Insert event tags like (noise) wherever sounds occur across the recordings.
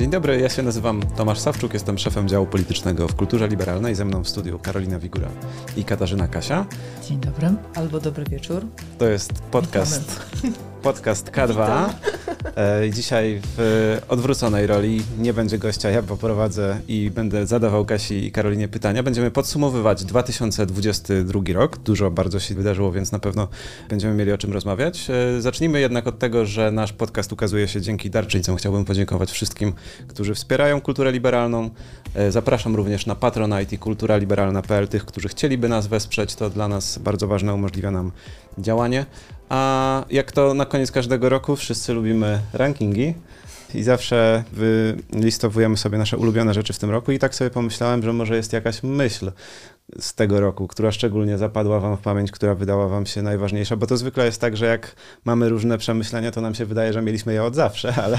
Dzień dobry, ja się nazywam Tomasz Sawczuk, jestem szefem działu politycznego w Kulturze Liberalnej. Ze mną w studiu Karolina Wigura i Katarzyna Kasia. Dzień dobry. Albo dobry wieczór. To jest podcast, podcast K2. E, dzisiaj w odwróconej roli nie będzie gościa, ja poprowadzę i będę zadawał Kasi i Karolinie pytania. Będziemy podsumowywać 2022 rok. Dużo bardzo się wydarzyło, więc na pewno będziemy mieli o czym rozmawiać. E, zacznijmy jednak od tego, że nasz podcast ukazuje się dzięki darczyńcom. Chciałbym podziękować wszystkim, którzy wspierają kulturę liberalną. E, zapraszam również na Patronite i kulturaliberalna.pl tych, którzy chcieliby nas wesprzeć. To dla nas bardzo ważne, umożliwia nam działanie. A jak to na koniec każdego roku, wszyscy lubimy rankingi i zawsze wylistowujemy sobie nasze ulubione rzeczy w tym roku. I tak sobie pomyślałem, że może jest jakaś myśl, z tego roku, która szczególnie zapadła Wam w pamięć, która wydała Wam się najważniejsza? Bo to zwykle jest tak, że jak mamy różne przemyślenia, to nam się wydaje, że mieliśmy je od zawsze, (laughs) ale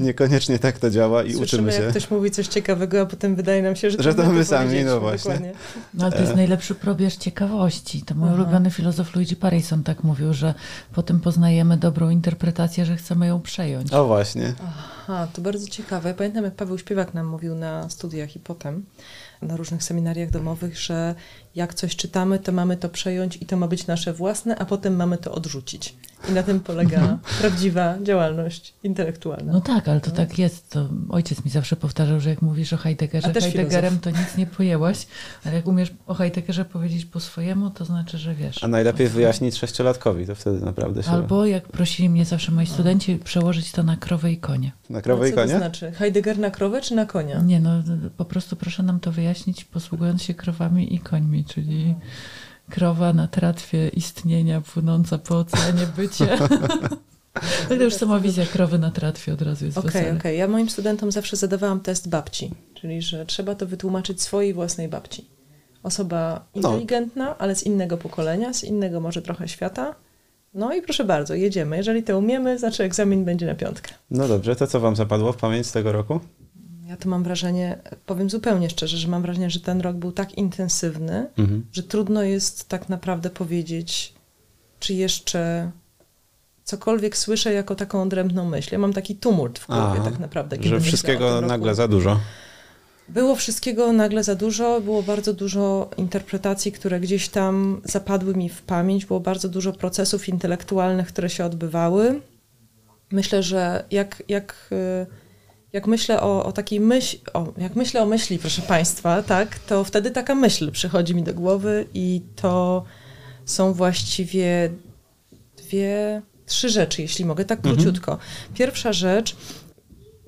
niekoniecznie tak to działa i Słyszymy, uczymy się. jak ktoś mówi coś ciekawego, a potem wydaje nam się, że, że to my sami, no właśnie. Dokładnie. No ale to jest najlepszy probierz ciekawości. To mój Aha. ulubiony filozof Luigi Parison tak mówił, że potem poznajemy dobrą interpretację, że chcemy ją przejąć. O właśnie. Aha, to bardzo ciekawe. Pamiętam, jak Paweł Śpiewak nam mówił na studiach i potem na różnych seminariach domowych, że jak coś czytamy, to mamy to przejąć i to ma być nasze własne, a potem mamy to odrzucić. I na tym polega prawdziwa działalność intelektualna. No tak, ale to tak jest. To ojciec mi zawsze powtarzał, że jak mówisz o Heideggerze, Heideggerem to nic nie pojęłaś, ale jak umiesz o Heideggerze powiedzieć po swojemu, to znaczy, że wiesz. A najlepiej wyjaśnić sześciolatkowi, to wtedy naprawdę się... Albo jak prosili mnie zawsze moi studenci, przełożyć to na krowę i konie. Na krowę i co to konie? znaczy? Heidegger na krowę czy na konia? Nie no, po prostu proszę nam to wyjaśnić, posługując się krowami i końmi, czyli krowa na tratwie istnienia, płynąca po oceanie bycie. (laughs) To już sama wizja krowy na tratwie od razu jest Okej, wesele. okej. Ja moim studentom zawsze zadawałam test babci, czyli że trzeba to wytłumaczyć swojej własnej babci. Osoba No. inteligentna, ale z innego pokolenia, z innego może trochę świata. No i proszę bardzo, jedziemy. Jeżeli to umiemy, znaczy egzamin będzie na piątkę. No dobrze, to co wam zapadło w pamięć z tego roku? Ja to mam wrażenie, powiem zupełnie szczerze, że mam wrażenie, że ten rok był tak intensywny, Mhm. że trudno jest tak naprawdę powiedzieć, czy jeszcze cokolwiek słyszę jako taką odrębną myśl. Ja mam taki tumult w głowie Aha, tak naprawdę. kiedy Że wszystkiego nagle za dużo. Było wszystkiego nagle za dużo, było bardzo dużo interpretacji, które gdzieś tam zapadły mi w pamięć, było bardzo dużo procesów intelektualnych, które się odbywały. Myślę, że jak, jak, y, jak myślę o, o takiej myśli, jak myślę o myśli, proszę Państwa, tak, to wtedy taka myśl przychodzi mi do głowy i to są właściwie dwie, trzy rzeczy, jeśli mogę, tak Mhm. króciutko. Pierwsza rzecz,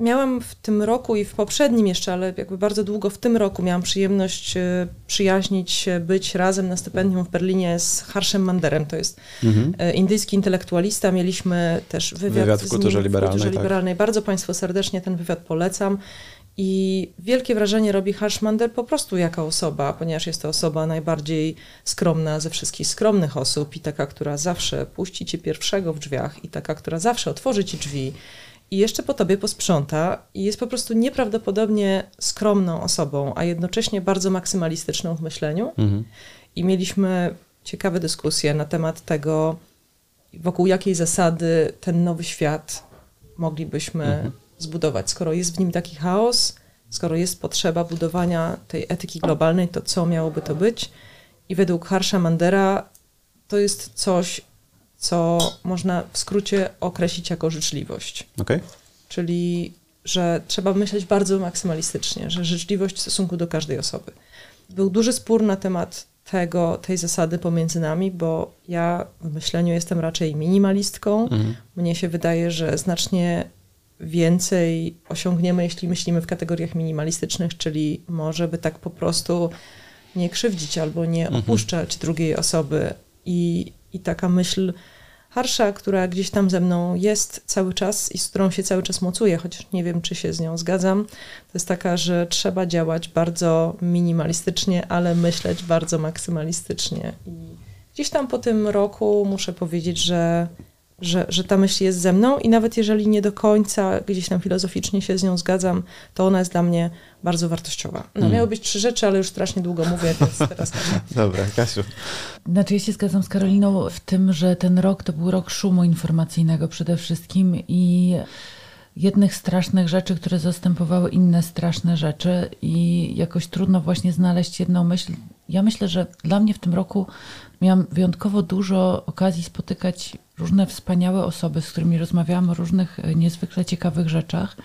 miałam w tym roku i w poprzednim jeszcze, ale jakby bardzo długo w tym roku miałam przyjemność e, przyjaźnić się, być razem na stypendium w Berlinie z Harszem Manderem. To jest Mhm. e, indyjski intelektualista. Mieliśmy też wywiad, Wywiad w z Kulturze nim Liberalnej, W Kulturze tak. Liberalnej. Bardzo Państwu serdecznie ten wywiad polecam. I wielkie wrażenie robi Harshmander po prostu jako osoba, ponieważ jest to osoba najbardziej skromna ze wszystkich skromnych osób i taka, która zawsze puści cię pierwszego w drzwiach i taka, która zawsze otworzy ci drzwi i jeszcze po tobie posprząta i jest po prostu nieprawdopodobnie skromną osobą, a jednocześnie bardzo maksymalistyczną w myśleniu. Mhm. I mieliśmy ciekawe dyskusje na temat tego, wokół jakiej zasady ten nowy świat moglibyśmy Mhm. zbudować. Skoro jest w nim taki chaos, skoro jest potrzeba budowania tej etyki globalnej, to co miałoby to być? I według Harsha Mandera to jest coś, co można w skrócie określić jako życzliwość. Okej. Czyli, że trzeba myśleć bardzo maksymalistycznie, że życzliwość w stosunku do każdej osoby. Był duży spór na temat tego, tej zasady pomiędzy nami, bo ja w myśleniu jestem raczej minimalistką. Mhm. Mnie się wydaje, że znacznie więcej osiągniemy, jeśli myślimy w kategoriach minimalistycznych, czyli może by tak po prostu nie krzywdzić albo nie Mhm. opuszczać drugiej osoby. I, I taka myśl harsza, która gdzieś tam ze mną jest cały czas i z którą się cały czas mocuję, chociaż nie wiem, czy się z nią zgadzam, to jest taka, że trzeba działać bardzo minimalistycznie, ale myśleć bardzo maksymalistycznie. I gdzieś tam po tym roku muszę powiedzieć, że że, że ta myśl jest ze mną i nawet jeżeli nie do końca gdzieś tam filozoficznie się z nią zgadzam, to ona jest dla mnie bardzo wartościowa. No mm. miały być trzy rzeczy, ale już strasznie długo mówię, więc teraz Kasia. (laughs) Dobra, Kasiu. Znaczy ja się zgadzam z Karoliną w tym, że ten rok to był rok szumu informacyjnego przede wszystkim i jednych strasznych rzeczy, które zastępowały inne straszne rzeczy i jakoś trudno właśnie znaleźć jedną myśl. Ja myślę, że dla mnie w tym roku miałam wyjątkowo dużo okazji spotykać różne wspaniałe osoby, z którymi rozmawiałam o różnych e, niezwykle ciekawych rzeczach.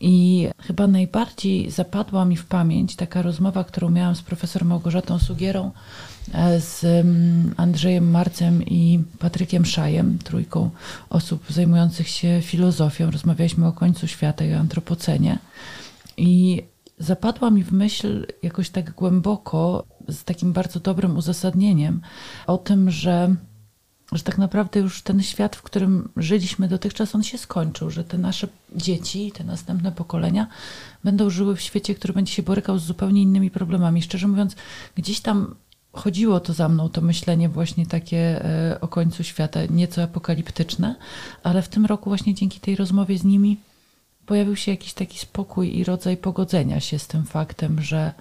I chyba najbardziej zapadła mi w pamięć taka rozmowa, którą miałam z profesor Małgorzatą Sugierą, e, z mm, Andrzejem Marcem i Patrykiem Szajem, trójką osób zajmujących się filozofią. Rozmawialiśmy o końcu świata i o antropocenie. I zapadła mi w myśl jakoś tak głęboko, z takim bardzo dobrym uzasadnieniem, o tym, że że tak naprawdę już ten świat, w którym żyliśmy dotychczas, on się skończył, że te nasze dzieci, te następne pokolenia będą żyły w świecie, który będzie się borykał z zupełnie innymi problemami. Szczerze mówiąc, gdzieś tam chodziło to za mną, to myślenie właśnie takie e, o końcu świata, nieco apokaliptyczne, ale w tym roku właśnie dzięki tej rozmowie z nimi pojawił się jakiś taki spokój i rodzaj pogodzenia się z tym faktem, że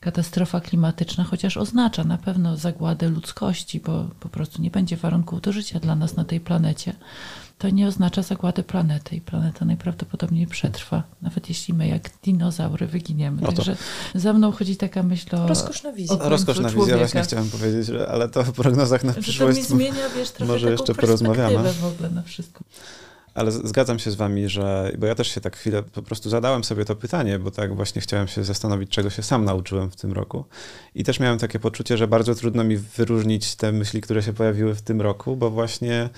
katastrofa klimatyczna, chociaż oznacza na pewno zagładę ludzkości, bo po prostu nie będzie warunków do życia dla nas na tej planecie, to nie oznacza zagłady planety i planeta najprawdopodobniej przetrwa, nawet jeśli my jak dinozaury wyginiemy. No Także za mną chodzi taka myśl o Rozkoszna wizja. O Rozkoszna wizja, właśnie chciałem powiedzieć, że, ale to w prognozach na przyszłość że to mi zmienia, wiesz, trochę może jeszcze porozmawiamy. w ogóle na wszystko. Ale zgadzam się z wami, że, bo ja też się tak chwilę po prostu zadałem sobie to pytanie, bo tak właśnie chciałem się zastanowić, czego się sam nauczyłem w tym roku. I też miałem takie poczucie, że bardzo trudno mi wyróżnić te myśli, które się pojawiły w tym roku, bo właśnie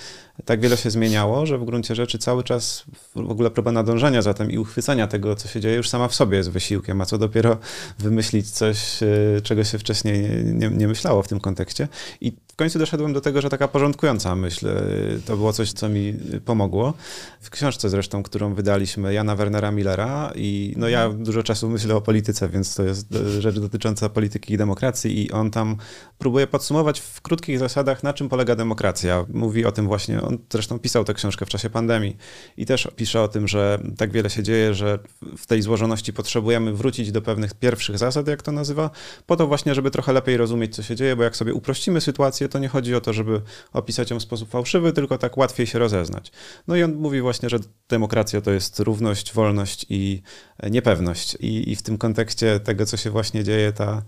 tak wiele się zmieniało, że w gruncie rzeczy cały czas w ogóle próba nadążania za tym i uchwycenia tego, co się dzieje, już sama w sobie jest wysiłkiem, a co dopiero wymyślić coś, e, czego się wcześniej nie, nie, nie myślało w tym kontekście. I w końcu doszedłem do tego, że taka porządkująca myśl e, to było coś, co mi pomogło. W książce zresztą, którą wydaliśmy Jana Wernera Millera i no ja dużo czasu myślę o polityce, więc to jest e, rzecz dotycząca polityki i demokracji i on tam próbuje podsumować w krótkich zasadach, na czym polega demokracja. Mówi o tym właśnie, on zresztą pisał tę książkę w czasie pandemii i też pisze o tym, że tak wiele się dzieje, że w tej złożoności potrzebujemy wrócić do pewnych pierwszych zasad, jak to nazywa, po to właśnie, żeby trochę lepiej rozumieć, co się dzieje, bo jak sobie uprościmy sytuację, to nie chodzi o to, żeby opisać ją w sposób fałszywy, tylko tak łatwiej się rozeznać. No i on mówi właśnie, że demokracja to jest równość, wolność i niepewność. I, I, w tym kontekście tego, co się właśnie dzieje, ta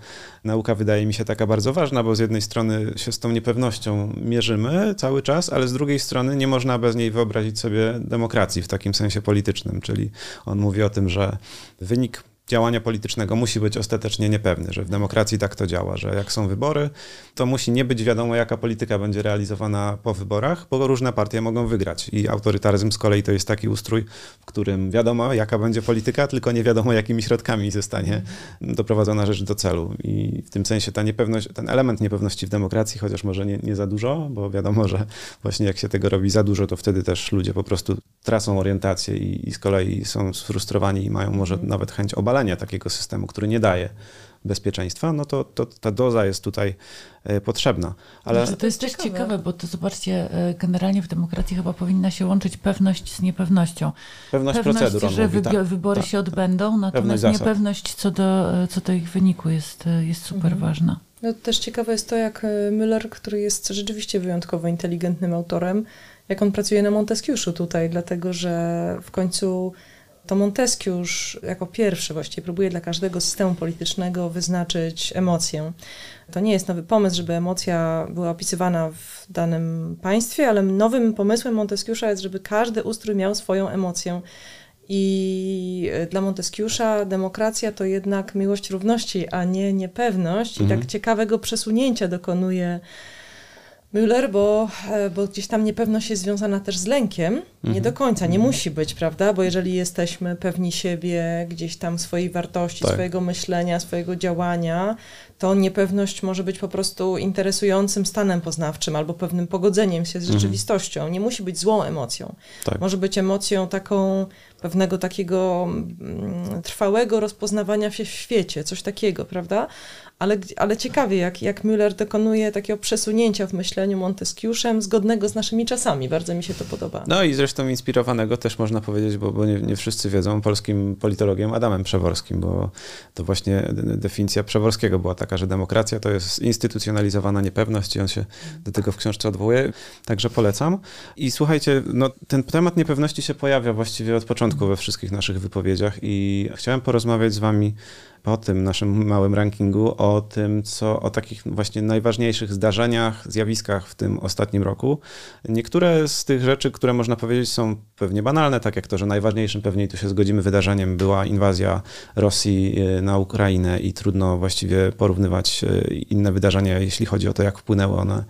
nauka wydaje mi się taka bardzo ważna, bo z jednej strony się z tą niepewnością mierzymy cały czas, ale z drugiej strony nie można bez niej wyobrazić sobie demokracji w takim sensie politycznym. Czyli on mówi o tym, że wynik działania politycznego musi być ostatecznie niepewny, że w demokracji tak to działa, że jak są wybory, to musi nie być wiadomo, jaka polityka będzie realizowana po wyborach, bo różne partie mogą wygrać. I autorytaryzm z kolei to jest taki ustrój, w którym wiadomo, jaka będzie polityka, tylko nie wiadomo, jakimi środkami zostanie doprowadzona rzecz do celu. I w tym sensie ta niepewność, ten element niepewności w demokracji, chociaż może nie, nie za dużo, bo wiadomo, że właśnie jak się tego robi za dużo, to wtedy też ludzie po prostu tracą orientację i, i z kolei są sfrustrowani i mają może nawet chęć obalenia takiego systemu, który nie daje bezpieczeństwa, no to, to ta doza jest tutaj e, potrzebna. Ale... Znaczy, to jest też ciekawe, bo to zobaczcie, e, generalnie w demokracji chyba powinna się łączyć pewność z niepewnością. Pewność, pewność procedur, że mówi, tak, wybory tak. się odbędą, natomiast niepewność co do, e, co do ich wyniku jest, jest super mhm. ważna. No, też ciekawe jest to, jak Müller, który jest rzeczywiście wyjątkowo inteligentnym autorem, jak on pracuje na Montesquieu'u tutaj, dlatego że w końcu to Montesquieu jako pierwszy właściwie próbuje dla każdego systemu politycznego wyznaczyć emocję. To nie jest nowy pomysł, żeby emocja była opisywana w danym państwie, ale nowym pomysłem Montesquieu'a jest, żeby każdy ustrój miał swoją emocję. I dla Montesquieu'a demokracja to jednak miłość równości, a nie niepewność. I tak mhm. ciekawego przesunięcia dokonuje Müller, bo, e, bo gdzieś tam niepewność jest związana też z lękiem. Mhm. Nie do końca, nie mhm. musi być, prawda? Bo jeżeli jesteśmy pewni siebie, gdzieś tam swojej wartości, tak. swojego myślenia, swojego działania, to niepewność może być po prostu interesującym stanem poznawczym albo pewnym pogodzeniem się z mhm. rzeczywistością. Nie musi być złą emocją. Tak. Może być emocją taką pewnego takiego mm, trwałego rozpoznawania się w świecie, coś takiego, prawda? Ale, ale ciekawie, jak, jak Müller dokonuje takiego przesunięcia w myśleniu Montesquieuszem, zgodnego z naszymi czasami. Bardzo mi się to podoba. No i zresztą inspirowanego też można powiedzieć, bo, bo nie, nie wszyscy wiedzą, polskim politologiem Adamem Przeworskim, bo to właśnie definicja Przeworskiego była taka, że demokracja to jest instytucjonalizowana niepewność i on się do tego w książce odwołuje, także polecam. I słuchajcie, no, ten temat niepewności się pojawia właściwie od początku we wszystkich naszych wypowiedziach i chciałem porozmawiać z wami po tym naszym małym rankingu o tym, co o takich właśnie najważniejszych zdarzeniach, zjawiskach w tym ostatnim roku. Niektóre z tych rzeczy, które można powiedzieć są pewnie banalne, tak jak to, że najważniejszym pewnie, tu się zgodzimy, wydarzeniem była inwazja Rosji e, na Ukrainę i trudno właściwie porównywać e, inne wydarzenia, jeśli chodzi o to, jak wpłynęły one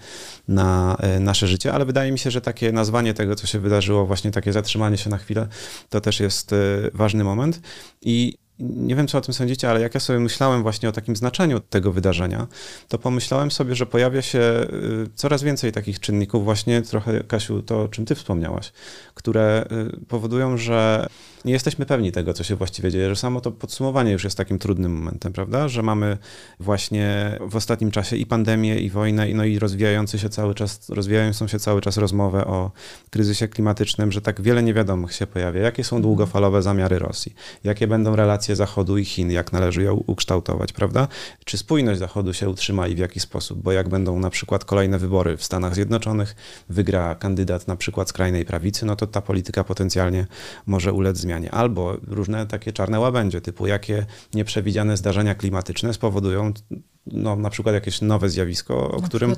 na e, nasze życie, ale wydaje mi się, że takie nazwanie tego, co się wydarzyło, właśnie takie zatrzymanie się na chwilę, to też jest ważny moment. I nie wiem, co o tym sądzicie, ale jak ja sobie myślałem właśnie o takim znaczeniu tego wydarzenia, to pomyślałem sobie, że pojawia się y, coraz więcej takich czynników, właśnie trochę, Kasiu, to o czym ty wspomniałaś, które y, powodują, że nie jesteśmy pewni tego, co się właściwie dzieje, że samo to podsumowanie już jest takim trudnym momentem, prawda? Że mamy właśnie w ostatnim czasie i pandemię, i wojnę, no i rozwijający się cały czas, rozwijającą się cały czas rozmowę o kryzysie klimatycznym, że tak wiele niewiadomych się pojawia. Jakie są długofalowe zamiary Rosji? Jakie będą relacje Zachodu i Chin? Jak należy ją ukształtować, prawda? Czy spójność Zachodu się utrzyma i w jaki sposób? Bo jak będą na przykład kolejne wybory w Stanach Zjednoczonych, wygra kandydat na przykład skrajnej prawicy, no to ta polityka potencjalnie może ulec zmianie zmianie, albo różne takie czarne łabędzie, typu jakie nieprzewidziane zdarzenia klimatyczne spowodują no, na przykład jakieś nowe zjawisko, o na którym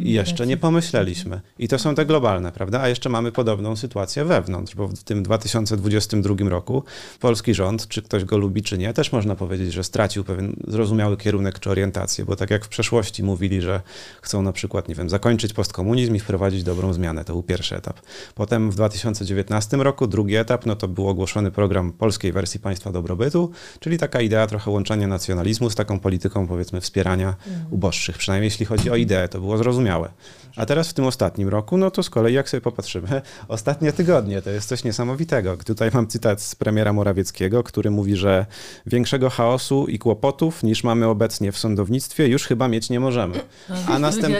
jeszcze nie pomyśleliśmy. I to są te globalne, prawda? A jeszcze mamy podobną sytuację wewnątrz, bo w tym 2022 roku polski rząd, czy ktoś go lubi, czy nie, też można powiedzieć, że stracił pewien zrozumiały kierunek czy orientację, bo tak jak w przeszłości mówili, że chcą na przykład, nie wiem, zakończyć postkomunizm i wprowadzić dobrą zmianę, to był pierwszy etap. Potem w 2019 roku drugi etap, no to był ogłoszony program polskiej wersji państwa dobrobytu, czyli taka idea trochę łączenia nacjonalizmu z taką polityką, powiedzmy, wspierania uboższych, przynajmniej jeśli chodzi o ideę, to było zrozumiałe. A teraz w tym ostatnim roku, no to z kolei jak sobie popatrzymy, (laughs) ostatnie tygodnie to jest coś niesamowitego. Tutaj mam cytat z premiera Morawieckiego, który mówi, że większego chaosu i kłopotów niż mamy obecnie w sądownictwie już chyba mieć nie możemy. A, (laughs) następ...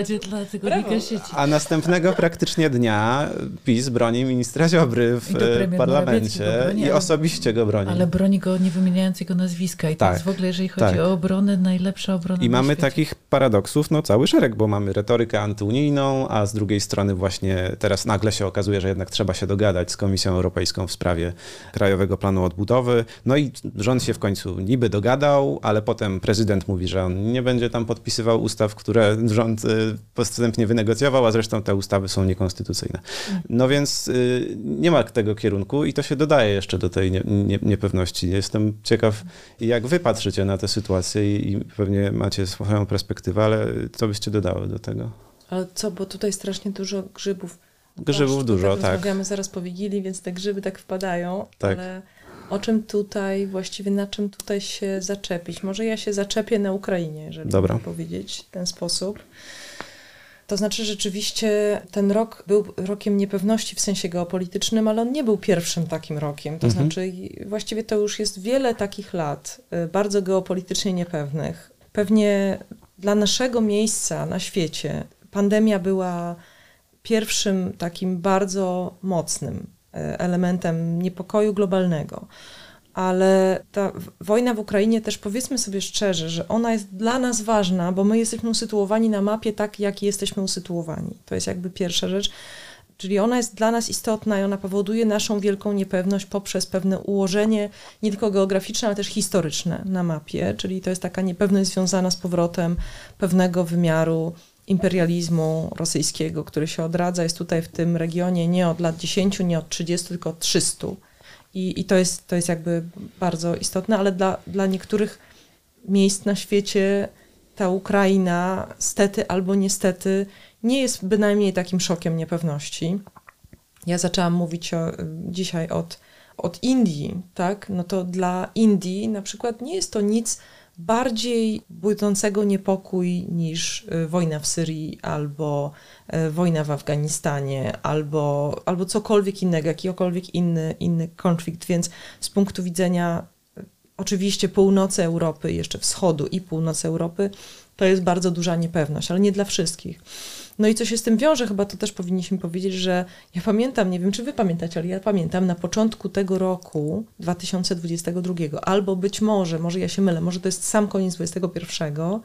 A następnego praktycznie dnia PiS broni ministra Ziobry w parlamencie broni, i osobiście go broni. Ale broni go nie wymieniając jego nazwiska i tak. to jest w ogóle, jeżeli chodzi tak. o obronę, najlepsza obrona I mamy świecie. takich paradoksów no cały szereg, bo mamy retorykę antyunijną, a z drugiej strony właśnie teraz nagle się okazuje, że jednak trzeba się dogadać z Komisją Europejską w sprawie Krajowego Planu Odbudowy. No i rząd się w końcu niby dogadał, ale potem prezydent mówi, że on nie będzie tam podpisywał ustaw, które rząd y, postępnie wynegocjował, a zresztą te ustawy są niekonstytucyjne. No więc y, nie ma tego kierunku i to się dodaje jeszcze do tej nie, nie, niepewności. Jestem ciekaw, jak wy patrzycie na tę sytuację i, i pewnie macie swoją perspektywę, ale co byście dodały do tego? Ale co, bo tutaj strasznie dużo grzybów. Grzybów dużo, tak. Rozmawiamy zaraz po Wigilii, więc te grzyby tak wpadają, tak. ale o czym tutaj, właściwie na czym tutaj się zaczepić? Może ja się zaczepię na Ukrainie, jeżeli Dobra. powiedzieć w ten sposób. To znaczy, rzeczywiście ten rok był rokiem niepewności w sensie geopolitycznym, ale on nie był pierwszym takim rokiem. To mhm. znaczy, właściwie to już jest wiele takich lat, y, bardzo geopolitycznie niepewnych. Pewnie dla naszego miejsca na świecie pandemia była pierwszym takim bardzo mocnym e, elementem niepokoju globalnego. Ale ta wojna w Ukrainie też powiedzmy sobie szczerze, że ona jest dla nas ważna, bo my jesteśmy usytuowani na mapie tak, jak jesteśmy usytuowani. To jest jakby pierwsza rzecz. Czyli ona jest dla nas istotna i ona powoduje naszą wielką niepewność poprzez pewne ułożenie nie tylko geograficzne, ale też historyczne na mapie. Czyli to jest taka niepewność związana z powrotem pewnego wymiaru imperializmu rosyjskiego, który się odradza, jest tutaj w tym regionie nie od lat 10, nie od 30, tylko od 300. I, i to, jest, to jest jakby bardzo istotne, ale dla, dla niektórych miejsc na świecie ta Ukraina, stety albo niestety, nie jest bynajmniej takim szokiem niepewności. Ja zaczęłam mówić o, dzisiaj od, od Indii, tak? No to dla Indii na przykład nie jest to nic bardziej budzącego niepokój niż y, wojna w Syrii albo y, wojna w Afganistanie albo, albo cokolwiek innego, jakikolwiek inny, inny konflikt. Więc z punktu widzenia oczywiście północy Europy, jeszcze wschodu i północy Europy, to jest bardzo duża niepewność, ale nie dla wszystkich. No i co się z tym wiąże, chyba to też powinniśmy powiedzieć, że ja pamiętam, nie wiem czy wy pamiętacie, ale ja pamiętam na początku tego roku 2022, albo być może, może ja się mylę, może to jest sam koniec 2021,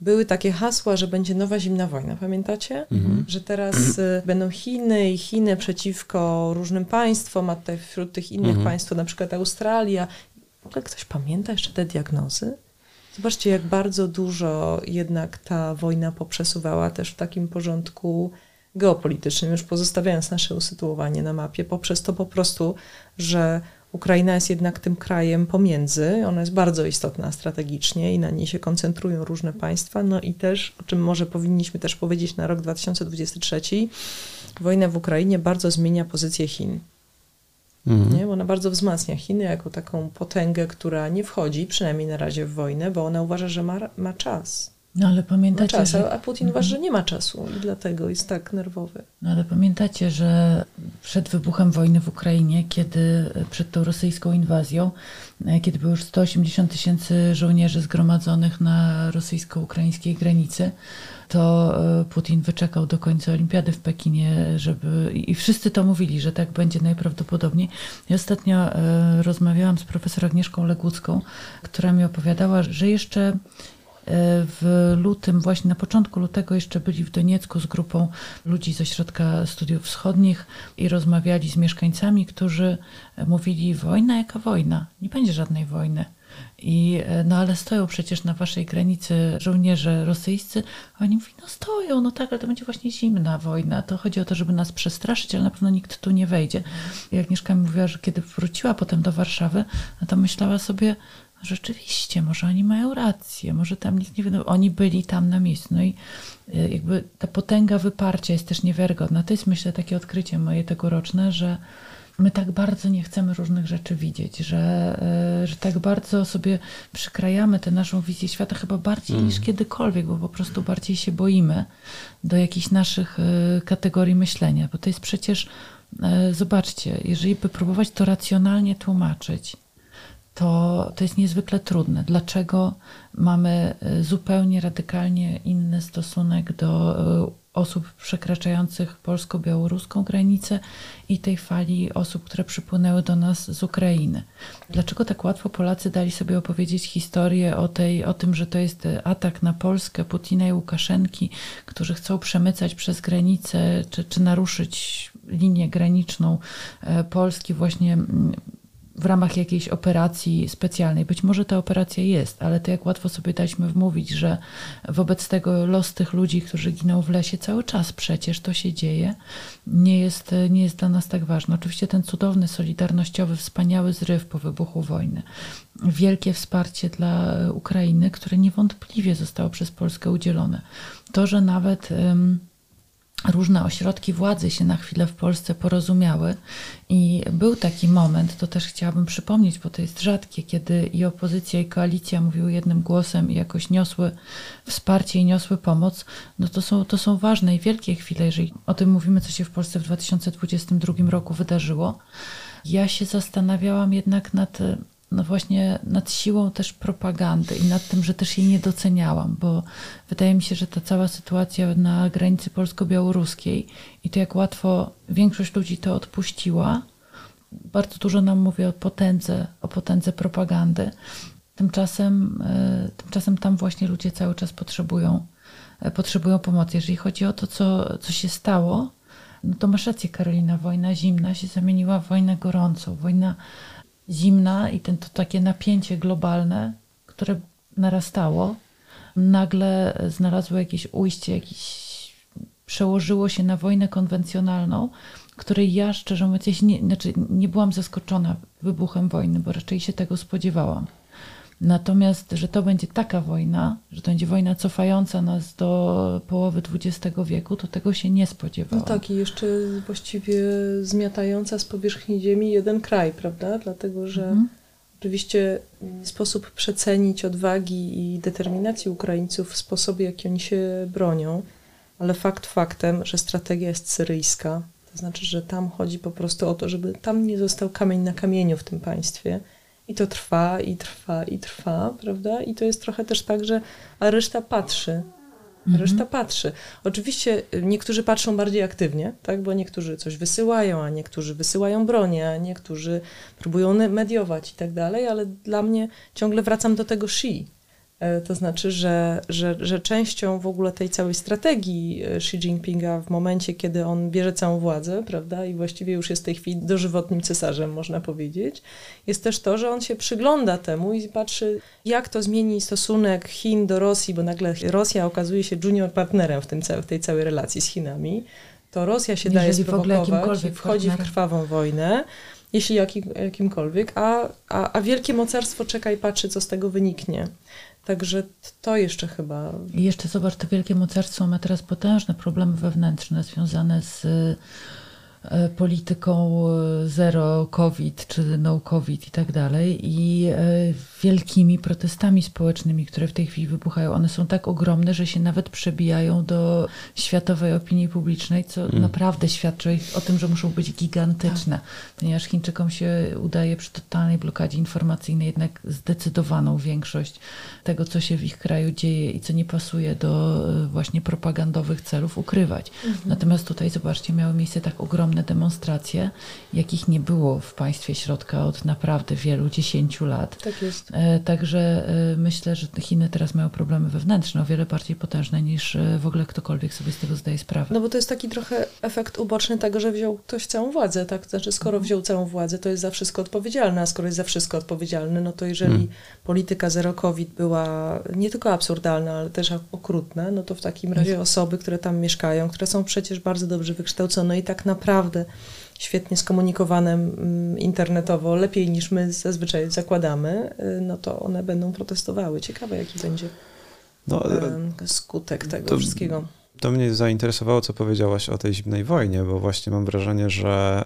były takie hasła, że będzie nowa zimna wojna, pamiętacie? Mhm. Że teraz y, będą Chiny i Chiny przeciwko różnym państwom, a tutaj wśród tych innych mhm. państw na przykład Australia. W ogóle ktoś pamięta jeszcze te diagnozy? Zobaczcie, jak bardzo dużo jednak ta wojna poprzesuwała też w takim porządku geopolitycznym, już pozostawiając nasze usytuowanie na mapie, poprzez to po prostu, że Ukraina jest jednak tym krajem pomiędzy, ona jest bardzo istotna strategicznie i na niej się koncentrują różne państwa, no i też, o czym może powinniśmy też powiedzieć na rok 2023, wojna w Ukrainie bardzo zmienia pozycję Chin. Mhm. Nie? Bo ona bardzo wzmacnia Chiny jako taką potęgę, która nie wchodzi, przynajmniej na razie, w wojnę, bo ona uważa, że ma, ma czas. No ale pamiętacie, czas, że... a Putin uważa, że nie ma czasu i dlatego jest tak nerwowy. No ale pamiętacie, że przed wybuchem wojny w Ukrainie, kiedy przed tą rosyjską inwazją, e, kiedy było już 180 tysięcy żołnierzy zgromadzonych na rosyjsko-ukraińskiej granicy, to e, Putin wyczekał do końca olimpiady w Pekinie, żeby. I wszyscy to mówili, że tak będzie najprawdopodobniej. I ostatnio e, rozmawiałam z profesor Agnieszką Legucką, która mi opowiadała, że jeszcze e, w lutym, właśnie na początku lutego, jeszcze byli w Doniecku z grupą ludzi ze Środka Studiów Wschodnich i rozmawiali z mieszkańcami, którzy mówili: Wojna, jaka wojna? Nie będzie żadnej wojny. I, e, no ale stoją przecież na waszej granicy żołnierze rosyjscy. A oni mówią, no stoją, no tak, ale to będzie właśnie zimna wojna. To chodzi o to, żeby nas przestraszyć, ale na pewno nikt tu nie wejdzie. I Agnieszka mi mówiła, że kiedy wróciła potem do Warszawy, no to myślała sobie, rzeczywiście, może oni mają rację, może tam nikt nie no, oni byli tam na miejscu. No i e, jakby ta potęga wyparcia jest też niewiarygodna. To jest myślę takie odkrycie moje tegoroczne, że my tak bardzo nie chcemy różnych rzeczy widzieć, że, e, że tak bardzo sobie przykrajamy tę naszą wizję świata chyba bardziej mm. niż kiedykolwiek, bo po prostu bardziej się boimy do jakichś naszych e, kategorii myślenia, bo to jest przecież, e, zobaczcie, jeżeli by próbować to racjonalnie tłumaczyć, to, to jest niezwykle trudne. Dlaczego mamy zupełnie radykalnie inny stosunek do osób przekraczających polsko-białoruską granicę i tej fali osób, które przypłynęły do nas z Ukrainy. Dlaczego tak łatwo Polacy dali sobie opowiedzieć historię o, tej, o tym, że to jest atak na Polskę Putina i Łukaszenki, którzy chcą przemycać przez granicę czy, czy naruszyć linię graniczną e, Polski właśnie w ramach jakiejś operacji specjalnej. Być może ta operacja jest, ale to jak łatwo sobie daliśmy wmówić, że wobec tego los tych ludzi, którzy giną w lesie cały czas przecież to się dzieje, nie jest, nie jest dla nas tak ważny. Oczywiście ten cudowny, solidarnościowy, wspaniały zryw po wybuchu wojny, wielkie wsparcie dla Ukrainy, które niewątpliwie zostało przez Polskę udzielone. To, że nawet różne ośrodki władzy się na chwilę w Polsce porozumiały i był taki moment, to też chciałabym przypomnieć, bo to jest rzadkie, kiedy i opozycja i koalicja mówiły jednym głosem i jakoś niosły wsparcie i niosły pomoc, no to są, to są ważne i wielkie chwile, jeżeli o tym mówimy, co się w Polsce w 2022 roku wydarzyło. Ja się zastanawiałam jednak nad no właśnie nad siłą też propagandy i nad tym, że też jej nie doceniałam, bo wydaje mi się, że ta cała sytuacja na granicy polsko-białoruskiej i to jak łatwo większość ludzi to odpuściła, bardzo dużo nam mówi o potędze, o potędze propagandy. Tymczasem, e, tymczasem tam właśnie ludzie cały czas potrzebują, e, potrzebują pomocy. Jeżeli chodzi o to, co, co się stało, no to masz rację, Karolina, wojna zimna się zamieniła w wojnę gorącą, wojna zimna i ten, to takie napięcie globalne, które narastało, nagle znalazło jakieś ujście, jakieś przełożyło się na wojnę konwencjonalną, której ja szczerze mówiąc nie, znaczy nie byłam zaskoczona wybuchem wojny, bo raczej się tego spodziewałam. Natomiast, że to będzie taka wojna, że to będzie wojna cofająca nas do połowy XX wieku, to tego się nie spodziewałam. No tak, i jeszcze właściwie zmiatająca z powierzchni ziemi jeden kraj, prawda? Dlatego, że mhm. oczywiście sposób przecenić odwagi i determinacji Ukraińców w sposobie, jaki oni się bronią, ale fakt faktem, że strategia jest syryjska, to znaczy, że tam chodzi po prostu o to, żeby tam nie został kamień na kamieniu w tym państwie I to trwa, i trwa, i trwa, prawda? I to jest trochę też tak, że a reszta patrzy. Mhm. Reszta patrzy. Oczywiście y, niektórzy patrzą bardziej aktywnie, tak? bo niektórzy coś wysyłają, a niektórzy wysyłają bronię, a niektórzy próbują mediować i tak dalej, ale dla mnie ciągle wracam do tego Xi. E, to znaczy, że, że, że częścią w ogóle tej całej strategii e, Xi Jinpinga w momencie, kiedy on bierze całą władzę, prawda, i właściwie już jest w tej chwili dożywotnim cesarzem, można powiedzieć, jest też to, że on się przygląda temu i patrzy, jak to zmieni stosunek Chin do Rosji, bo nagle Rosja okazuje się junior partnerem w, tym, w tej całej relacji z Chinami. To Rosja się Jeżeli daje sprowokować i wchodzi w krwawą wojnę jeśli jakim, jakimkolwiek, a, a, a wielkie mocarstwo czeka i patrzy, co z tego wyniknie. Także to jeszcze chyba. Jeszcze zobacz, to wielkie mocarstwo ma teraz potężne problemy wewnętrzne związane z polityką e, zero COVID czy no COVID i tak dalej i e, wielkimi protestami społecznymi, które w tej chwili wybuchają. One są tak ogromne, że się nawet przebijają do światowej opinii publicznej, co mm. naprawdę świadczy o tym, że muszą być gigantyczne, ponieważ Chińczykom się udaje przy totalnej blokadzie informacyjnej jednak zdecydowaną większość tego, co się w ich kraju dzieje i co nie pasuje do właśnie propagandowych celów ukrywać. Mm -hmm. Natomiast tutaj, zobaczcie, miały miejsce tak ogromne ogromne demonstracje, jakich nie było w państwie środka od naprawdę wielu dziesięciu lat. Tak jest. E, także e, myślę, że Chiny teraz mają problemy wewnętrzne, o wiele bardziej potężne niż e, w ogóle ktokolwiek sobie z tego zdaje sprawę. No bo to jest taki trochę efekt uboczny tego, że wziął ktoś całą władzę, tak? Znaczy, skoro mhm. wziął całą władzę, to jest za wszystko odpowiedzialny, a skoro jest za wszystko odpowiedzialny, no to jeżeli hmm. polityka zero COVID była nie tylko absurdalna, ale też okrutna, no to w takim razie osoby, które tam mieszkają, które są przecież bardzo dobrze wykształcone i tak naprawdę naprawdę świetnie skomunikowane mm, internetowo, lepiej niż my zazwyczaj zakładamy, y, no to one będą protestowały. Ciekawe, jaki będzie no, skutek tego to, wszystkiego. To mnie zainteresowało, co powiedziałaś o tej zimnej wojnie, bo właśnie mam wrażenie, że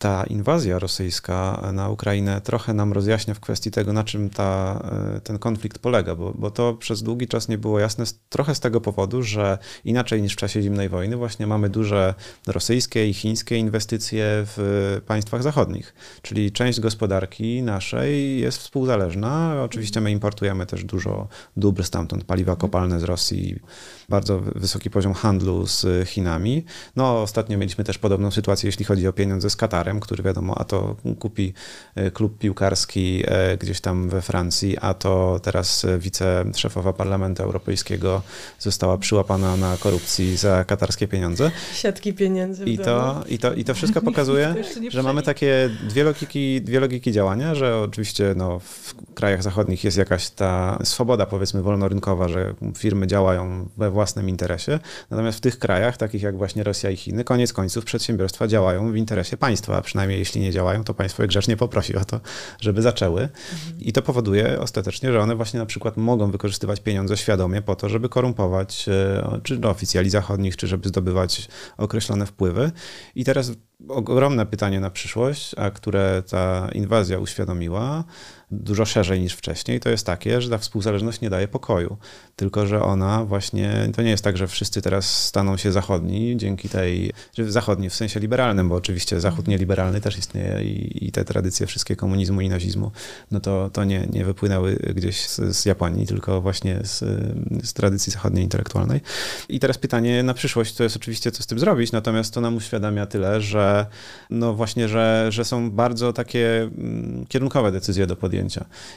ta inwazja rosyjska na Ukrainę trochę nam rozjaśnia w kwestii tego, na czym ta, e, ten konflikt polega, bo, bo to przez długi czas nie było jasne, trochę z tego powodu, że inaczej niż w czasie zimnej wojny, właśnie mamy duże rosyjskie i chińskie inwestycje w państwach zachodnich, czyli część gospodarki naszej jest współzależna. Oczywiście my importujemy też dużo dóbr stamtąd, paliwa kopalne z Rosji, bardzo wysoki poziom handlu z Chinami. No, ostatnio mieliśmy też podobną sytuację, jeśli chodzi o pieniądze z Katarem, który wiadomo, a to kupi e, klub piłkarski e, gdzieś tam we Francji, a to teraz wiceszefowa Parlamentu Europejskiego została przyłapana na korupcji za katarskie pieniądze. Siatki pieniędzy. I to, i, to, I to wszystko (laughs) pokazuje, że mamy takie dwie logiki, dwie logiki działania, że oczywiście no, w krajach zachodnich jest jakaś ta swoboda, powiedzmy, wolnorynkowa, że firmy działają we własnym interesie. Natomiast w tych krajach, takich jak właśnie Rosja i Chiny, koniec końców przedsiębiorstwa działają w interesie państwa, a przynajmniej jeśli nie działają, to państwo je grzecznie poprosi o to, żeby zaczęły. Mhm. I to powoduje ostatecznie, że one właśnie na przykład mogą wykorzystywać pieniądze świadomie po to, żeby korumpować e, czy oficjali zachodnich, czy żeby zdobywać określone wpływy. I teraz ogromne pytanie na przyszłość, a które ta inwazja uświadomiła, dużo szerzej niż wcześniej, to jest takie, że ta współzależność nie daje pokoju. Tylko, że ona właśnie, to nie jest tak, że wszyscy teraz staną się zachodni dzięki tej, że zachodni w sensie liberalnym, bo oczywiście zachód nieliberalny też istnieje i, i te tradycje wszystkie komunizmu i nazizmu, no to, to nie, nie wypłynęły gdzieś z, z Japonii, tylko właśnie z, z tradycji zachodniej intelektualnej. I teraz pytanie na przyszłość, to jest oczywiście co z tym zrobić, natomiast to nam uświadamia tyle, że no właśnie, że, że są bardzo takie mm, kierunkowe decyzje do podjęcia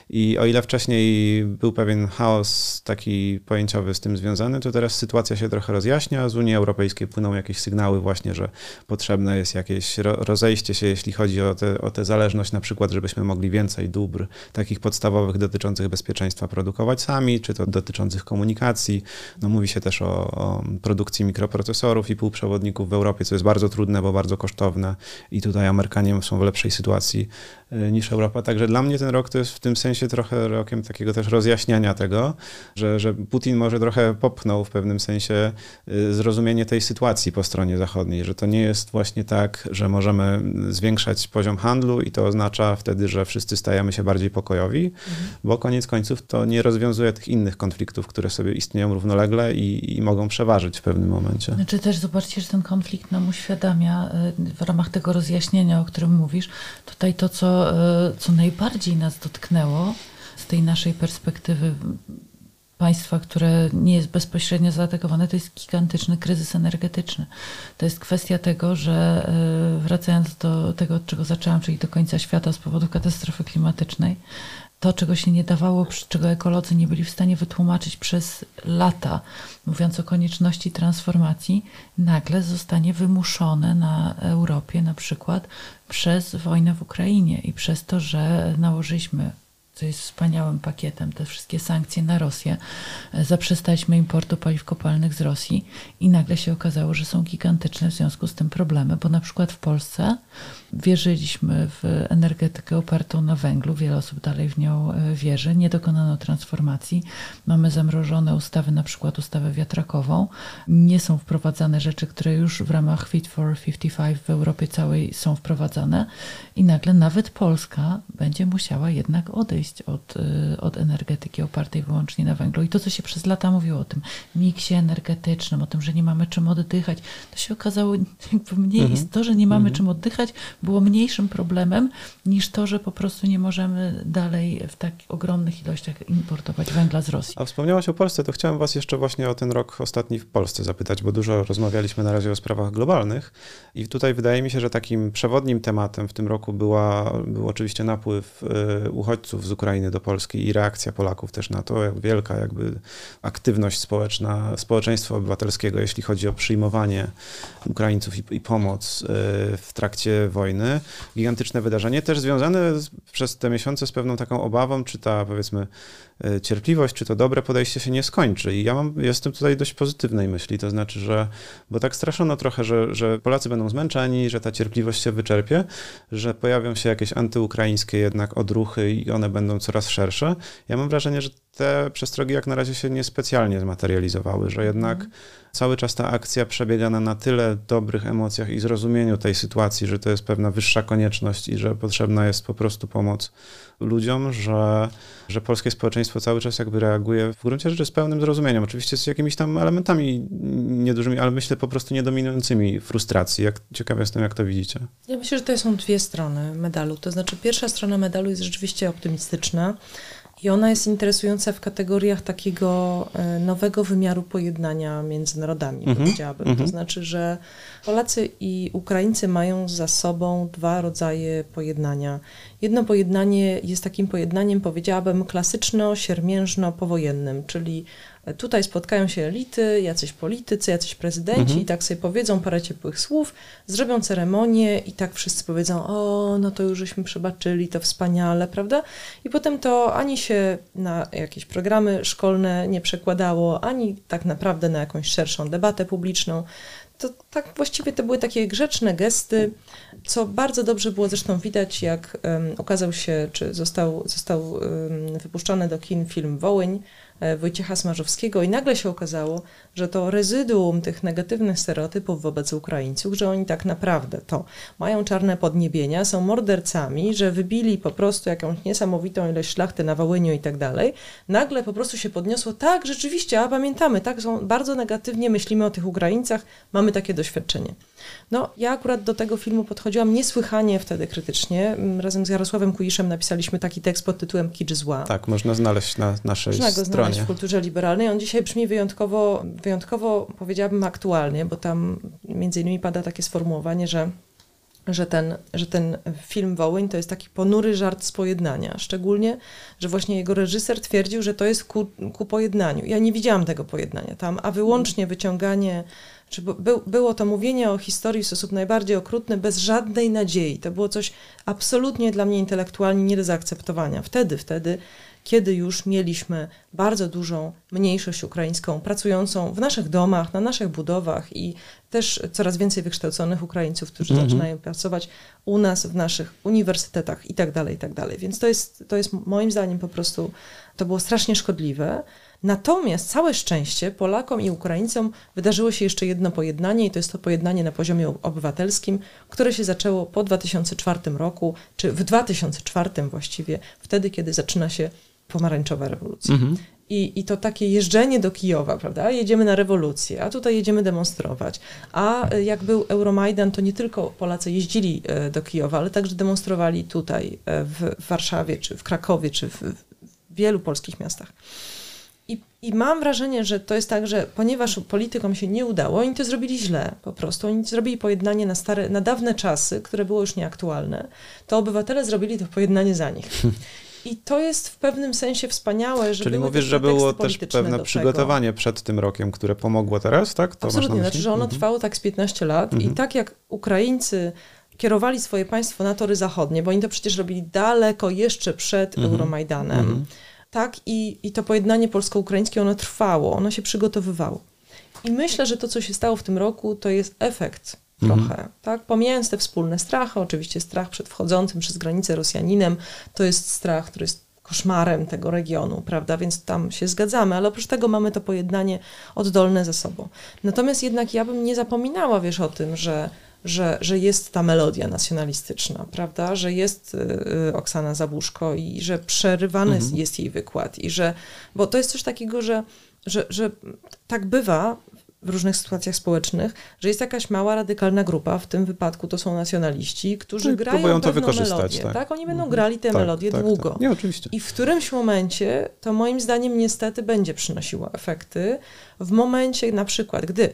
I o ile wcześniej był pewien chaos taki pojęciowy z tym związany, to teraz sytuacja się trochę rozjaśnia. Z Unii Europejskiej płyną jakieś sygnały właśnie, że potrzebne jest jakieś rozejście się, jeśli chodzi o tę o zależność, na przykład, żebyśmy mogli więcej dóbr takich podstawowych dotyczących bezpieczeństwa produkować sami, czy to dotyczących komunikacji. No, mówi się też o, o produkcji mikroprocesorów i półprzewodników w Europie, co jest bardzo trudne, bo bardzo kosztowne i tutaj Amerykanie są w lepszej sytuacji e, niż Europa. Także dla mnie ten rok to jest w tym sensie trochę rokiem takiego też rozjaśniania tego, że, że Putin może trochę popchnął w pewnym sensie y, zrozumienie tej sytuacji po stronie zachodniej, że to nie jest właśnie tak, że możemy zwiększać poziom handlu i to oznacza wtedy, że wszyscy stajemy się bardziej pokojowi, mhm. bo koniec końców to nie rozwiązuje tych innych konfliktów, które sobie istnieją równolegle i, i mogą przeważyć w pewnym momencie. Znaczy też zobaczcie, że ten konflikt nam uświadamia y, w ramach tego rozjaśnienia, o którym mówisz, tutaj to, co, y, co najbardziej nas dotknęło z tej naszej perspektywy państwa, które nie jest bezpośrednio zaatakowane, to jest gigantyczny kryzys energetyczny. To jest kwestia tego, że y, wracając do tego, od czego zaczęłam, czyli do końca świata z powodu katastrofy klimatycznej, to, czego się nie dawało, czego ekolodzy nie byli w stanie wytłumaczyć przez lata, mówiąc o konieczności transformacji, nagle zostanie wymuszone na Europie na przykład przez wojnę w Ukrainie i przez to, że nałożyliśmy co jest wspaniałym pakietem, te wszystkie sankcje na Rosję. Zaprzestaliśmy importu paliw kopalnych z Rosji i nagle się okazało, że są gigantyczne w związku z tym problemy, bo na przykład w Polsce wierzyliśmy w energetykę opartą na węglu, wiele osób dalej w nią e, wierzy, nie dokonano transformacji, mamy zamrożone ustawy, na przykład ustawę wiatrakową, nie są wprowadzane rzeczy, które już w ramach Fit for 55 w Europie całej są wprowadzane. I nagle nawet Polska będzie musiała jednak odejść od, e, od energetyki opartej wyłącznie na węglu. I to, co się przez lata mówiło o tym miksie energetycznym, o tym, że nie mamy czym oddychać, to się okazało jakby mniej mhm. to, że nie mamy mhm. czym oddychać, było mniejszym problemem niż to, że po prostu nie możemy dalej w tak ogromnych ilościach importować węgla z Rosji. A wspomniałaś o Polsce, to chciałem was jeszcze właśnie o ten rok ostatni w Polsce zapytać, bo dużo rozmawialiśmy na razie o sprawach globalnych i tutaj wydaje mi się, że takim przewodnim tematem w tym roku była, był oczywiście napływ y, uchodźców z Ukrainy do Polski i reakcja Polaków też na to, jak wielka jakby aktywność społeczna, społeczeństwa obywatelskiego, jeśli chodzi o przyjmowanie Ukraińców i, i pomoc y, w trakcie wojny. Gigantyczne wydarzenie, też związane z, przez te miesiące z pewną taką obawą, czy ta powiedzmy cierpliwość, czy to dobre podejście się nie skończy. I ja mam, jestem tutaj dość pozytywnej myśli, to znaczy, że, bo tak straszono trochę, że, że Polacy będą zmęczeni, że ta cierpliwość się wyczerpie, że pojawią się jakieś antyukraińskie jednak odruchy i one będą coraz szersze. Ja mam wrażenie, że te przestrogi jak na razie się niespecjalnie zmaterializowały, że jednak mm. cały czas ta akcja przebiega na, na tyle dobrych emocjach i zrozumieniu tej sytuacji, że to jest pewna wyższa konieczność i że potrzebna jest po prostu pomoc ludziom, że, że polskie społeczeństwo cały czas jakby reaguje w gruncie rzeczy z pełnym zrozumieniem. Oczywiście z jakimiś tam elementami niedużymi, ale myślę po prostu niedominującymi frustracji. Jak, ciekaw jestem, jak to widzicie. Ja myślę, że to są dwie strony medalu. To znaczy pierwsza strona medalu jest rzeczywiście optymistyczna, i ona jest interesująca w kategoriach takiego e, nowego wymiaru pojednania między narodami, mm -hmm. powiedziałabym. Mm -hmm. To znaczy, że Polacy i Ukraińcy mają za sobą dwa rodzaje pojednania. Jedno pojednanie jest takim pojednaniem, powiedziałabym, klasyczno-siermiężno-powojennym, czyli Tutaj spotkają się elity, jacyś politycy, jacyś prezydenci mhm. i tak sobie powiedzą parę ciepłych słów, zrobią ceremonię i tak wszyscy powiedzą, o, no to już żeśmy przebaczyli, to wspaniale, prawda? I potem to ani się na jakieś programy szkolne nie przekładało, ani tak naprawdę na jakąś szerszą debatę publiczną. To tak właściwie to były takie grzeczne gesty, co bardzo dobrze było zresztą widać, jak um, okazał się, czy został, został um, wypuszczony do kin film Wołyń, Wojciecha Smarzowskiego i nagle się okazało, że to rezyduum tych negatywnych stereotypów wobec Ukraińców, że oni tak naprawdę to mają czarne podniebienia, są mordercami, że wybili po prostu jakąś niesamowitą ilość szlachty na Wołyniu i tak dalej, nagle po prostu się podniosło, tak, rzeczywiście, a pamiętamy, tak, są, bardzo negatywnie myślimy o tych Ukraińcach, mamy takie doświadczenie. No, ja akurat do tego filmu podchodziłam niesłychanie wtedy krytycznie. Mm, razem z Jarosławem Kujiszem napisaliśmy taki tekst pod tytułem Kicz zła. Tak, można znaleźć na naszej można stronie. Można go znaleźć w kulturze liberalnej. On dzisiaj brzmi wyjątkowo, wyjątkowo powiedziałabym aktualnie, bo tam między innymi pada takie sformułowanie, że że ten, że ten film Wołyń to jest taki ponury żart z pojednania. Szczególnie, że właśnie jego reżyser twierdził, że to jest ku, ku pojednaniu. Ja nie widziałam tego pojednania tam, a wyłącznie wyciąganie czy by, było to mówienie o historii w sposób najbardziej okrutny, bez żadnej nadziei. To było coś absolutnie dla mnie intelektualnie nie do zaakceptowania. Wtedy, wtedy kiedy już mieliśmy bardzo dużą mniejszość ukraińską pracującą w naszych domach, na naszych budowach i też coraz więcej wykształconych Ukraińców, którzy Mhm. zaczynają pracować u nas, w naszych uniwersytetach i tak dalej, i tak dalej. Więc to jest, to jest moim zdaniem po prostu, to było strasznie szkodliwe. Natomiast całe szczęście Polakom i Ukraińcom wydarzyło się jeszcze jedno pojednanie i to jest to pojednanie na poziomie obywatelskim, które się zaczęło po 2004 roku, czy w 2004 właściwie, wtedy, kiedy zaczyna się pomarańczowa rewolucja. Mhm. I, I to takie jeżdżenie do Kijowa, prawda? Jedziemy na rewolucję, a tutaj jedziemy demonstrować. A e, jak był Euromajdan, to nie tylko Polacy jeździli e, do Kijowa, ale także demonstrowali tutaj e, w Warszawie, czy w Krakowie, czy w, w wielu polskich miastach. I, I mam wrażenie, że to jest tak, że ponieważ politykom się nie udało, oni to zrobili źle po prostu. Oni zrobili pojednanie na, stare, na dawne czasy, które było już nieaktualne, to obywatele zrobili to pojednanie za nich. (laughs) I to jest w pewnym sensie wspaniałe, że Czyli mówisz, że było też pewne przygotowanie przed tym rokiem, które pomogło teraz, tak? To Absolutnie, znaczy, że ono Mhm. trwało tak z 15 lat Mhm. i tak jak Ukraińcy kierowali swoje państwo na tory zachodnie, bo oni to przecież robili daleko jeszcze przed Mhm. Euromajdanem, Mhm. tak i, i to pojednanie polsko-ukraińskie, ono trwało, ono się przygotowywało. I myślę, że to, co się stało w tym roku, to jest efekt Mhm. trochę, tak? Pomijając te wspólne strachy, oczywiście strach przed wchodzącym przez granicę Rosjaninem, to jest strach, który jest koszmarem tego regionu, prawda? Więc tam się zgadzamy, ale oprócz tego mamy to pojednanie oddolne ze sobą. Natomiast jednak ja bym nie zapominała, wiesz, o tym, że, że, że jest ta melodia nacjonalistyczna, prawda? Że jest y, y, Oksana Zabuszko i że przerywany Mhm. jest jej wykład i że, bo to jest coś takiego, że, że, że tak bywa w różnych sytuacjach społecznych, że jest jakaś mała, radykalna grupa, w tym wypadku to są nacjonaliści, którzy No grają próbują to wykorzystać, melodię, tak. tak. Oni będą Mhm. grali tę Tak, melodię tak, długo. Tak. Nie, oczywiście. I w którymś momencie to moim zdaniem niestety będzie przynosiło efekty. W momencie na przykład, gdy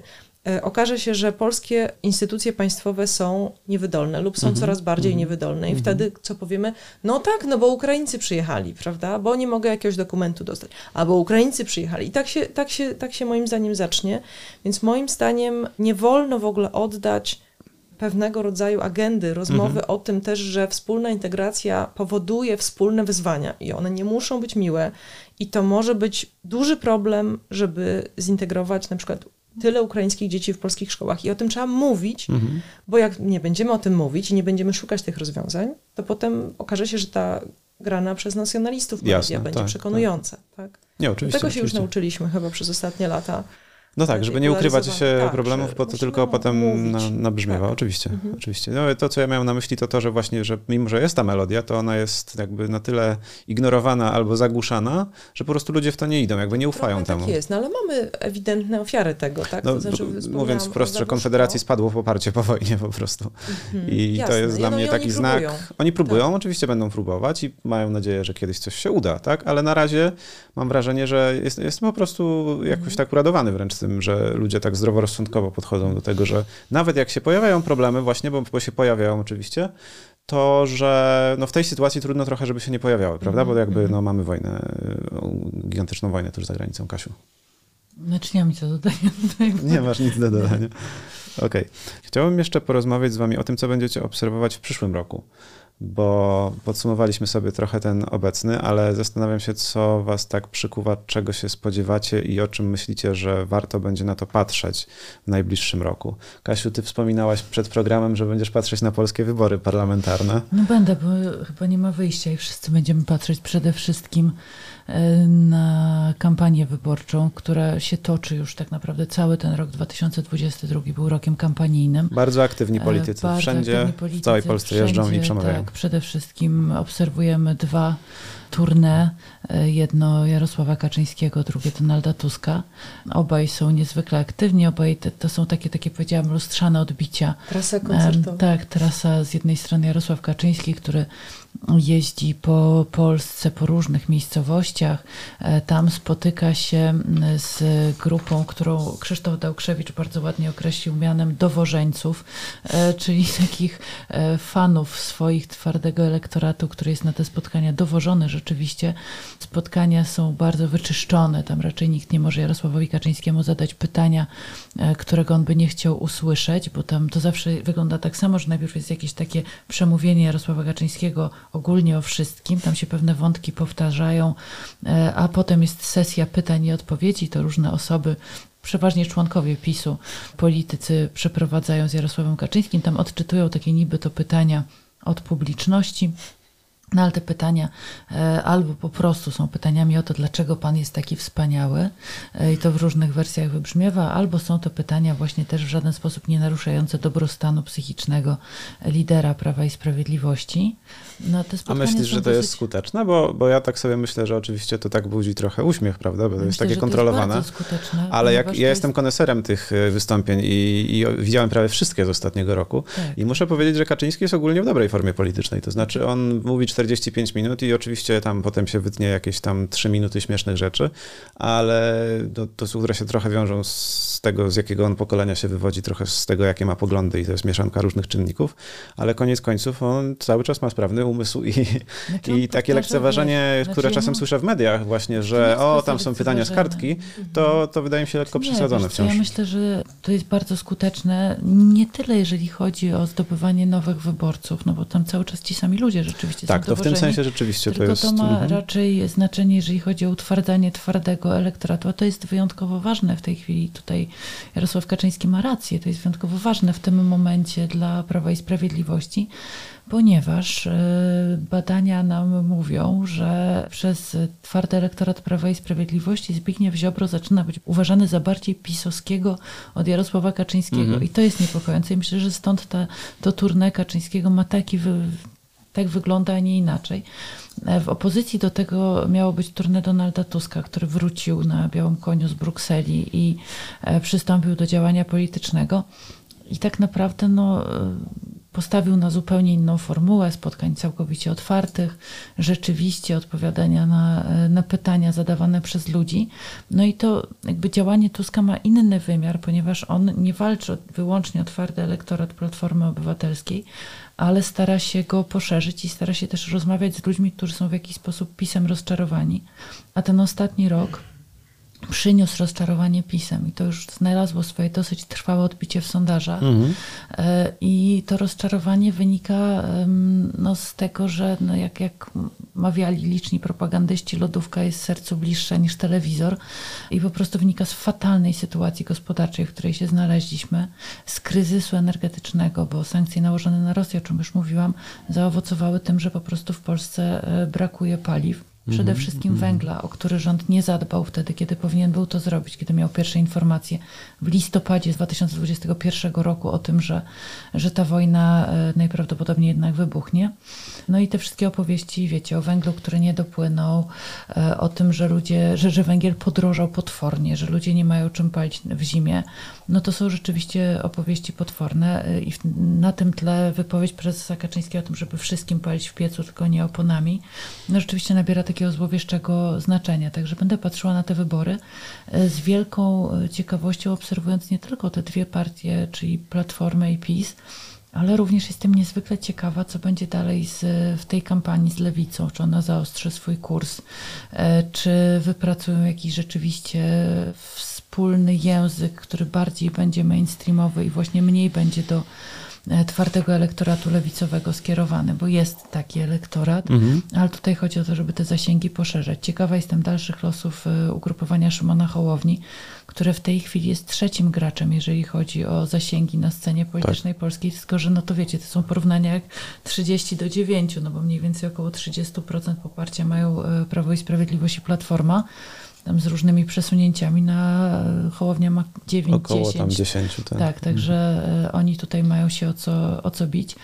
okaże się, że polskie instytucje państwowe są niewydolne lub są Mhm, coraz bardziej mhm, niewydolne i mhm. wtedy co powiemy? No tak, no bo Ukraińcy przyjechali, prawda? Bo nie mogę jakiegoś dokumentu dostać. Albo Ukraińcy przyjechali. I tak się, tak się, tak się moim zdaniem zacznie. Więc moim zdaniem nie wolno w ogóle oddać pewnego rodzaju agendy, rozmowy o tym też, że wspólna integracja powoduje wspólne wyzwania i one nie muszą być miłe i to może być duży problem, żeby zintegrować na przykład tyle ukraińskich dzieci w polskich szkołach i o tym trzeba mówić, Mhm. bo jak nie będziemy o tym mówić i nie będziemy szukać tych rozwiązań, to potem okaże się, że ta grana przez nacjonalistów media Jasne, będzie tak, przekonująca. Tak. Nie, oczywiście. Tego się już oczywiście. nauczyliśmy chyba przez ostatnie lata. No tak, żeby nie ukrywać się. Tak, problemów, bo to tylko potem na, nabrzmiewa. Tak. Oczywiście, Mhm. oczywiście. No, to, co ja miałem na myśli, to to, że właśnie, że mimo, że jest ta melodia, to ona jest jakby na tyle ignorowana albo zagłuszana, że po prostu ludzie w to nie idą, jakby nie ufają Trochę temu. Tak jest, no ale mamy ewidentne ofiary tego, tak? No, To znaczy, mówiąc wprost, że. Konfederacji spadło poparcie po wojnie po prostu. Mhm, I to jasne. jest dla no mnie taki oni znak. próbują. Oni próbują, oczywiście będą próbować i mają nadzieję, że kiedyś coś się uda, tak? Ale na razie mam wrażenie, że jest, jestem po prostu jakoś Mhm. tak uradowany wręcz tym, że ludzie tak zdroworozsądkowo podchodzą do tego, że nawet jak się pojawiają problemy, właśnie, bo, bo się pojawiają oczywiście, to że no w tej sytuacji trudno trochę, żeby się nie pojawiały, prawda? Bo jakby mhm. no, mamy wojnę, y, gigantyczną wojnę tuż za granicą, Kasiu. Znaczy (laughs) nie mam nic do dodania. Nie masz nic do dodania. Okej. Chciałbym jeszcze porozmawiać z wami o tym, co będziecie obserwować w przyszłym roku, bo podsumowaliśmy sobie trochę ten obecny, ale zastanawiam się, co was tak przykuwa, czego się spodziewacie i o czym myślicie, że warto będzie na to patrzeć w najbliższym roku. Kasiu, ty wspominałaś przed programem, że będziesz patrzeć na polskie wybory parlamentarne. No będę, bo chyba nie ma wyjścia i wszyscy będziemy patrzeć przede wszystkim na kampanię wyborczą, która się toczy już tak naprawdę cały ten rok 2022 był rokiem kampanijnym. Bardzo aktywni E, politycy, bardzo wszędzie, aktywni w politycy, całej Polsce jeżdżą i wszędzie, przemawiają. Tak, przede wszystkim obserwujemy dwa tournée. E, Jedno Jarosława Kaczyńskiego, drugie Donalda Tuska. Obaj są niezwykle aktywni, obaj te, to są takie, takie powiedziałam, lustrzane odbicia Trasa koncertowa. Tak, trasa z jednej strony Jarosław Kaczyński, który jeździ po Polsce, po różnych miejscowościach. E, Tam spotyka się z grupą, którą Krzysztof Dałkrzewicz bardzo ładnie określił mianem dowożeńców, e, czyli takich e, fanów swoich twardego elektoratu, który jest na te spotkania dowożony rzeczywiście. Spotkania są bardzo wyczyszczone, tam raczej nikt nie może Jarosławowi Kaczyńskiemu zadać pytania, którego on by nie chciał usłyszeć, bo tam to zawsze wygląda tak samo, że najpierw jest jakieś takie przemówienie Jarosława Kaczyńskiego ogólnie o wszystkim, tam się pewne wątki powtarzają, a potem jest sesja pytań i odpowiedzi, to różne osoby przeważnie członkowie PiSu, politycy przeprowadzają z Jarosławem Kaczyńskim, tam odczytują takie niby to pytania od publiczności. No ale te pytania e, albo po prostu są pytaniami o to, dlaczego Pan jest taki wspaniały e, i to w różnych wersjach wybrzmiewa, albo są to pytania właśnie też w żaden sposób nie naruszające dobrostanu psychicznego lidera Prawa i Sprawiedliwości. No, A myślisz, że to dosyć... jest skuteczne? Bo, bo ja tak sobie myślę, że oczywiście to tak budzi trochę uśmiech, prawda? Bo to myślę, jest takie kontrolowane. To jest skuteczne, ale jak ja jest... jestem koneserem tych e, wystąpień i, i, widziałem prawie wszystkie z ostatniego roku tak. i muszę powiedzieć, że Kaczyński jest ogólnie w dobrej formie politycznej. To znaczy on mówi 45 minut i oczywiście tam potem się wytnie jakieś tam 3 minuty śmiesznych rzeczy, ale to, to które się trochę wiążą z tego, z jakiego on pokolenia się wywodzi, trochę z tego, jakie ma poglądy i to jest mieszanka różnych czynników, ale koniec końców on cały czas ma sprawny umysł i, znaczy, i takie lekceważenie, wiesz, które znaczy, czasem słyszę w mediach właśnie, że o, tam są pytania z kartki, to, mhm. to wydaje mi się lekko przesadzone nie, wciąż. Ja myślę, że to jest bardzo skuteczne, nie tyle jeżeli chodzi o zdobywanie nowych wyborców, no bo tam cały czas ci sami ludzie rzeczywiście tak, są to w tym sensie rzeczywiście to jest... to ma mhm. raczej znaczenie, jeżeli chodzi o utwardzanie twardego elektoratu, a to jest wyjątkowo ważne w tej chwili. Tutaj Jarosław Kaczyński ma rację, to jest wyjątkowo ważne w tym momencie dla Prawa i Sprawiedliwości, ponieważ e, badania nam mówią, że przez twardy elektorat Prawa i Sprawiedliwości Zbigniew Ziobro zaczyna być uważany za bardziej pisowskiego od Jarosława Kaczyńskiego. Mhm. I to jest niepokojące. I myślę, że stąd ta, to turne Kaczyńskiego ma taki wy, tak wygląda, a nie inaczej. E, w opozycji do tego miało być turne Donalda Tuska, który wrócił na białym koniu z Brukseli i e, przystąpił do działania politycznego. I tak naprawdę no, postawił na zupełnie inną formułę spotkań całkowicie otwartych, rzeczywiście odpowiadania na, na pytania zadawane przez ludzi. No i to jakby działanie Tuska ma inny wymiar, ponieważ on nie walczy wyłącznie o twardy elektorat Platformy Obywatelskiej, ale stara się go poszerzyć i stara się też rozmawiać z ludźmi, którzy są w jakiś sposób pisem rozczarowani. A ten ostatni rok przyniósł rozczarowanie pisem i to już znalazło swoje dosyć trwałe odbicie w sondażach. Mhm. E, I to rozczarowanie wynika no, z tego, że no, jak, jak mawiali liczni propagandyści, lodówka jest sercu bliższa niż telewizor i po prostu wynika z fatalnej sytuacji gospodarczej, w której się znaleźliśmy, z kryzysu energetycznego, bo sankcje nałożone na Rosję, o czym już mówiłam, zaowocowały tym, że po prostu w Polsce e, brakuje paliw Przede mhm, wszystkim mhm. węgla, o który rząd nie zadbał wtedy, kiedy powinien był to zrobić, kiedy miał pierwsze informacje w listopadzie 2021 roku o tym, że, że ta wojna e, najprawdopodobniej jednak wybuchnie. No i te wszystkie opowieści, wiecie, o węglu, który nie dopłynął, e, o tym, że ludzie, że, że węgiel podrożał potwornie, że ludzie nie mają czym palić w zimie, no to są rzeczywiście opowieści potworne e, i na tym tle wypowiedź prezesa Kaczyńskiego o tym, żeby wszystkim palić w piecu, tylko nie oponami, no rzeczywiście nabiera takiego złowieszczego znaczenia. Także będę patrzyła na te wybory e, z wielką ciekawością, obserwując nie tylko te dwie partie, czyli Platformę i PiS, ale również jestem niezwykle ciekawa, co będzie dalej z, w tej kampanii z lewicą. Czy ona zaostrzy swój kurs, e, czy wypracują jakiś rzeczywiście wspólny język, który bardziej będzie mainstreamowy i właśnie mniej będzie do E, twardego elektoratu lewicowego skierowany, bo jest taki elektorat, mhm. ale tutaj chodzi o to, żeby te zasięgi poszerzać. Ciekawa jestem dalszych losów e, ugrupowania Szymona Hołowni, które w tej chwili jest trzecim graczem, jeżeli chodzi o zasięgi na scenie politycznej tak. polskiej, tylko że no to wiecie, to są porównania jak 30 do 9, no bo mniej więcej około 30% poparcia mają e, Prawo i Sprawiedliwość i Platforma tam z różnymi przesunięciami na Hołownia ma 9 Około 10. tam 10, tak. Tak, także mhm. oni tutaj mają się o co, o co bić.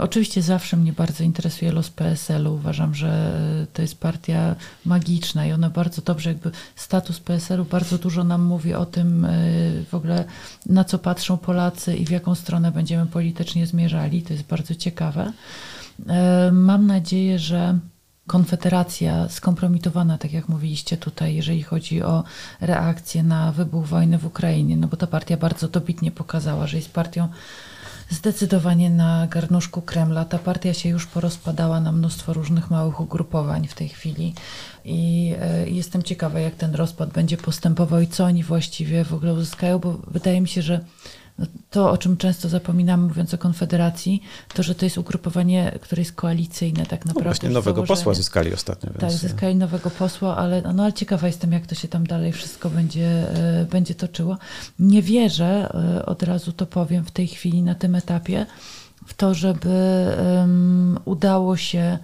Oczywiście zawsze mnie bardzo interesuje los PSL-u. Uważam, że to jest partia magiczna i ona bardzo dobrze, jakby status PSL-u bardzo dużo nam mówi o tym e, w ogóle na co patrzą Polacy i w jaką stronę będziemy politycznie zmierzali. To jest bardzo ciekawe. E, mam nadzieję, że Konfederacja skompromitowana, tak jak mówiliście tutaj, jeżeli chodzi o reakcję na wybuch wojny w Ukrainie, no bo ta partia bardzo dobitnie pokazała, że jest partią zdecydowanie na garnuszku Kremla. Ta partia się już porozpadała na mnóstwo różnych małych ugrupowań w tej chwili i y, jestem ciekawa, jak ten rozpad będzie postępował i co oni właściwie w ogóle uzyskają, bo wydaje mi się, że to, o czym często zapominamy, mówiąc o Konfederacji, to, że to jest ugrupowanie, które jest koalicyjne tak naprawdę. No właśnie nowego posła zyskali ostatnio. Więc... Tak, zyskali nowego posła, ale, no, ale ciekawa jestem, jak to się tam dalej wszystko będzie, y, będzie toczyło. Nie wierzę, y, od razu to powiem w tej chwili, na tym etapie, w to, żeby um, udało się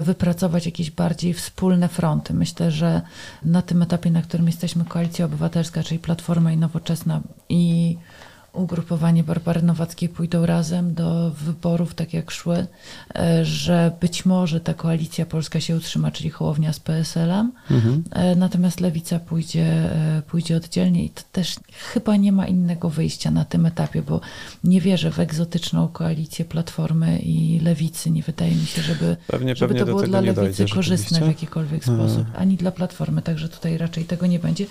wypracować jakieś bardziej wspólne fronty. Myślę, że na tym etapie, na którym jesteśmy, Koalicja Obywatelska, czyli Platforma i Nowoczesna i ugrupowanie Barbary Nowackiej pójdą razem do wyborów, tak jak szły, e, że być może ta koalicja polska się utrzyma, czyli Hołownia z PSL-em, mhm. E, natomiast Lewica pójdzie, e, pójdzie oddzielnie i to też chyba nie ma innego wyjścia na tym etapie, bo nie wierzę w egzotyczną koalicję Platformy i Lewicy. Nie wydaje mi się, żeby, pewnie, żeby pewnie to było dla Lewicy dojdzie, korzystne w jakikolwiek mhm. sposób, ani dla Platformy, także tutaj raczej tego nie będzie.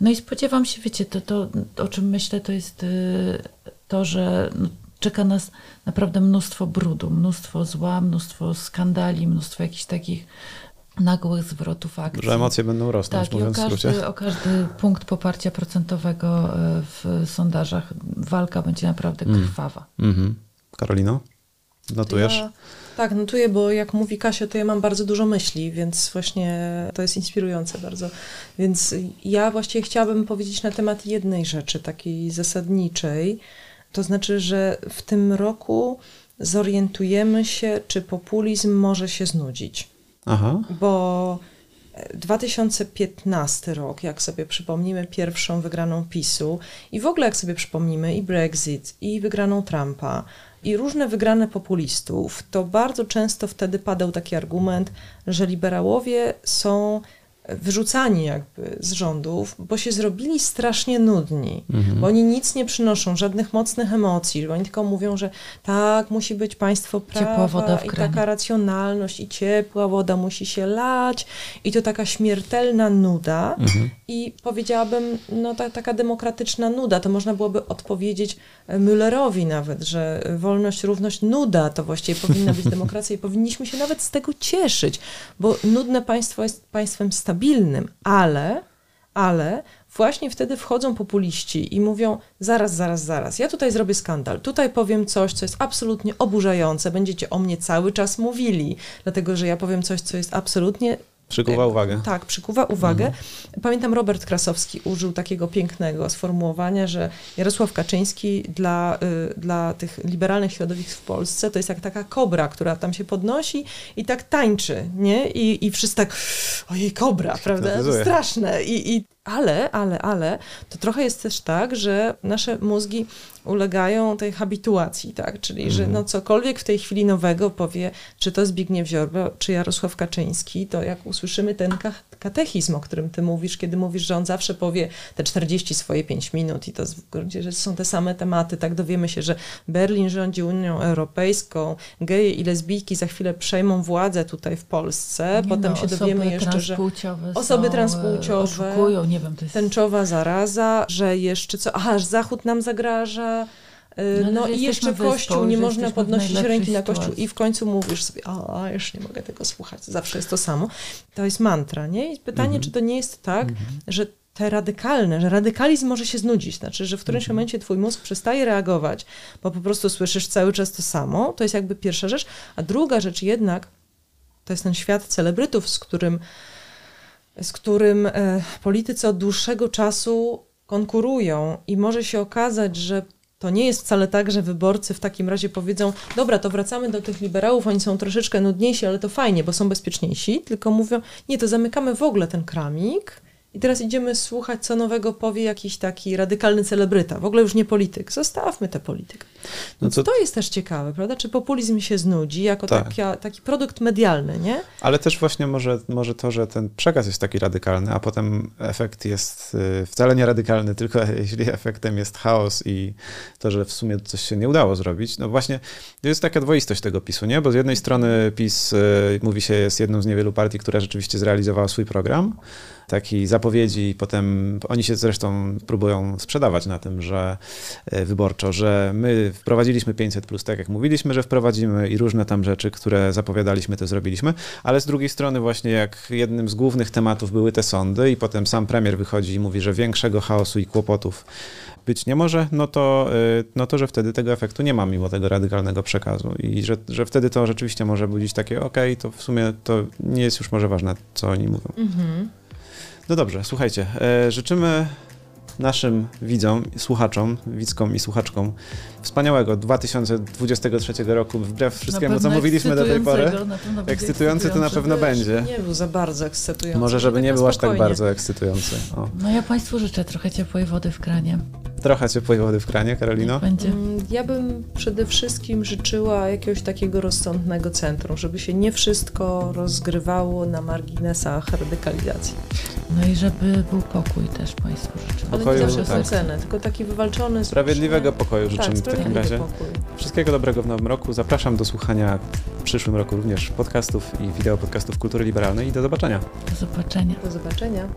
No i spodziewam się, wiecie, to, to o czym myślę, to jest y, to, że no, czeka nas naprawdę mnóstwo brudu, mnóstwo zła, mnóstwo skandali, mnóstwo jakichś takich nagłych zwrotów akcji. Że emocje będą rosnąć, tak, mówiąc i o każdy, o każdy punkt poparcia procentowego y, w sondażach walka będzie naprawdę mm. krwawa. Mm. Mm -hmm. Karolino, notujesz? Ja tak, notuję, bo jak mówi Kasia, to ja mam bardzo dużo myśli, więc właśnie to jest inspirujące bardzo. Więc ja właściwie chciałabym powiedzieć na temat jednej rzeczy, takiej zasadniczej. To znaczy, że w tym roku zorientujemy się, czy populizm może się znudzić. Aha. Bo 2015 rok, jak sobie przypomnimy pierwszą wygraną PiSu i w ogóle jak sobie przypomnimy i Brexit, i wygraną Trumpa, i różne wygrane populistów, to bardzo często wtedy padał taki argument, że liberałowie są wyrzucani jakby z rządów, bo się zrobili strasznie nudni, mhm. bo oni nic nie przynoszą, żadnych mocnych emocji, bo oni tylko mówią, że tak, musi być państwo prawa i taka racjonalność i ciepła woda musi się lać i to taka śmiertelna nuda mhm. i powiedziałabym, no ta, taka demokratyczna nuda, to można byłoby odpowiedzieć Müllerowi nawet, że wolność, równość, nuda to właściwie powinna być (laughs) demokracja i powinniśmy się nawet z tego cieszyć, bo nudne państwo jest państwem stabilnym, stabilnym, ale, ale właśnie wtedy wchodzą populiści i mówią: zaraz, zaraz, zaraz, ja tutaj zrobię skandal, tutaj powiem coś, co jest absolutnie oburzające, będziecie o mnie cały czas mówili, dlatego że ja powiem coś, co jest absolutnie Przykuwa uwagę. Tak, przykuwa uwagę. Mhm. Pamiętam, Robert Krasowski użył takiego pięknego sformułowania, że Jarosław Kaczyński dla, y, dla tych liberalnych środowisk w Polsce to jest jak taka kobra, która tam się podnosi i tak tańczy, nie? I, i wszyscy tak, ojej, kobra, prawda? Straszne. I, i, ale, ale, ale, to trochę jest też tak, że nasze mózgi ulegają tej habituacji, tak? Czyli, mm. że mhm. no cokolwiek w tej chwili nowego powie, czy to Zbigniew Ziobro, czy Jarosław Kaczyński, to jak usłyszymy ten katechizm, o którym ty mówisz, kiedy mówisz, że on zawsze powie te 40 swoje 5 minut i to w gruncie rzeczy są te same tematy, tak dowiemy się, że Berlin rządzi Unią Europejską, geje i lesbijki za chwilę przejmą władzę tutaj w Polsce, nie potem no, się dowiemy jeszcze, że osoby e, transpłciowe, oszukują, nie wiem, to jest... tęczowa zaraza, że jeszcze co, aha, Zachód nam zagraża, Y, no, no i jeszcze wyspą, Kościół, nie można podnosić ręki na Kościół i w końcu mówisz sobie, a już nie mogę tego słuchać, zawsze jest to samo. To jest mantra, nie? I pytanie, mhm. czy to nie jest tak, mhm. że te radykalne, że radykalizm może się znudzić, znaczy, że w którymś mhm. momencie twój mózg przestaje reagować, bo po prostu słyszysz cały czas to samo, to jest jakby pierwsza rzecz, a druga rzecz jednak, to jest ten świat celebrytów, z którym, z którym e, politycy od dłuższego czasu konkurują i może się okazać, że to nie jest wcale tak, że wyborcy w takim razie powiedzą, dobra, to wracamy do tych liberałów, oni są troszeczkę nudniejsi, ale to fajnie, bo są bezpieczniejsi, tylko mówią, nie, to zamykamy w ogóle ten kramik I teraz idziemy słuchać, co nowego powie jakiś taki radykalny celebryta. W ogóle już nie polityk. Zostawmy tę politykę. No to... to jest też ciekawe, prawda? Czy populizm się znudzi jako tak. taka, taki produkt medialny, nie? Ale też właśnie może, może to, że ten przekaz jest taki radykalny, a potem efekt jest y, wcale nie radykalny, tylko (laughs) jeśli efektem jest chaos i to, że w sumie coś się nie udało zrobić. No właśnie, to jest taka dwoistość tego PiSu, nie? Bo z jednej strony PiS, y, mówi się, jest jedną z niewielu partii, która rzeczywiście zrealizowała swój program, takiej zapowiedzi i potem oni się zresztą próbują sprzedawać na tym, że e, wyborczo, że my wprowadziliśmy 500 plus, tak jak mówiliśmy, że wprowadzimy i różne tam rzeczy, które zapowiadaliśmy, to zrobiliśmy, ale z drugiej strony właśnie jak jednym z głównych tematów były te sądy i potem sam premier wychodzi i mówi, że większego chaosu i kłopotów być nie może, no to, e, no to że wtedy tego efektu nie ma mimo tego radykalnego przekazu i że, że wtedy to rzeczywiście może budzić takie, okej, okay, to w sumie to nie jest już może ważne, co oni mówią. Mhm. No dobrze, słuchajcie, e, życzymy naszym widzom, słuchaczom, widzkom i słuchaczkom wspaniałego 2023 roku, wbrew wszystkiemu, co mówiliśmy do tej pory. Ekscytujący to na pewno będzie. Nie był za bardzo ekscytujący. Może, żeby nie był aż tak bardzo ekscytujący. O. No ja Państwu życzę trochę ciepłej wody w kranie. Trochę ciepłej wody w kranie, Karolino? Będzie. Mm, ja bym przede wszystkim życzyła jakiegoś takiego rozsądnego centrum, żeby się nie wszystko rozgrywało na marginesach radykalizacji. No i żeby był pokój też Państwu życzę. Ale nie zawsze tak. cenę, tylko taki wywalczony. Sprawiedliwego pokoju życzymy tak, w takim razie. Pokój. Wszystkiego dobrego w nowym roku. Zapraszam do słuchania w przyszłym roku również podcastów i wideo podcastów Kultury Liberalnej i do zobaczenia. Do zobaczenia. Do zobaczenia.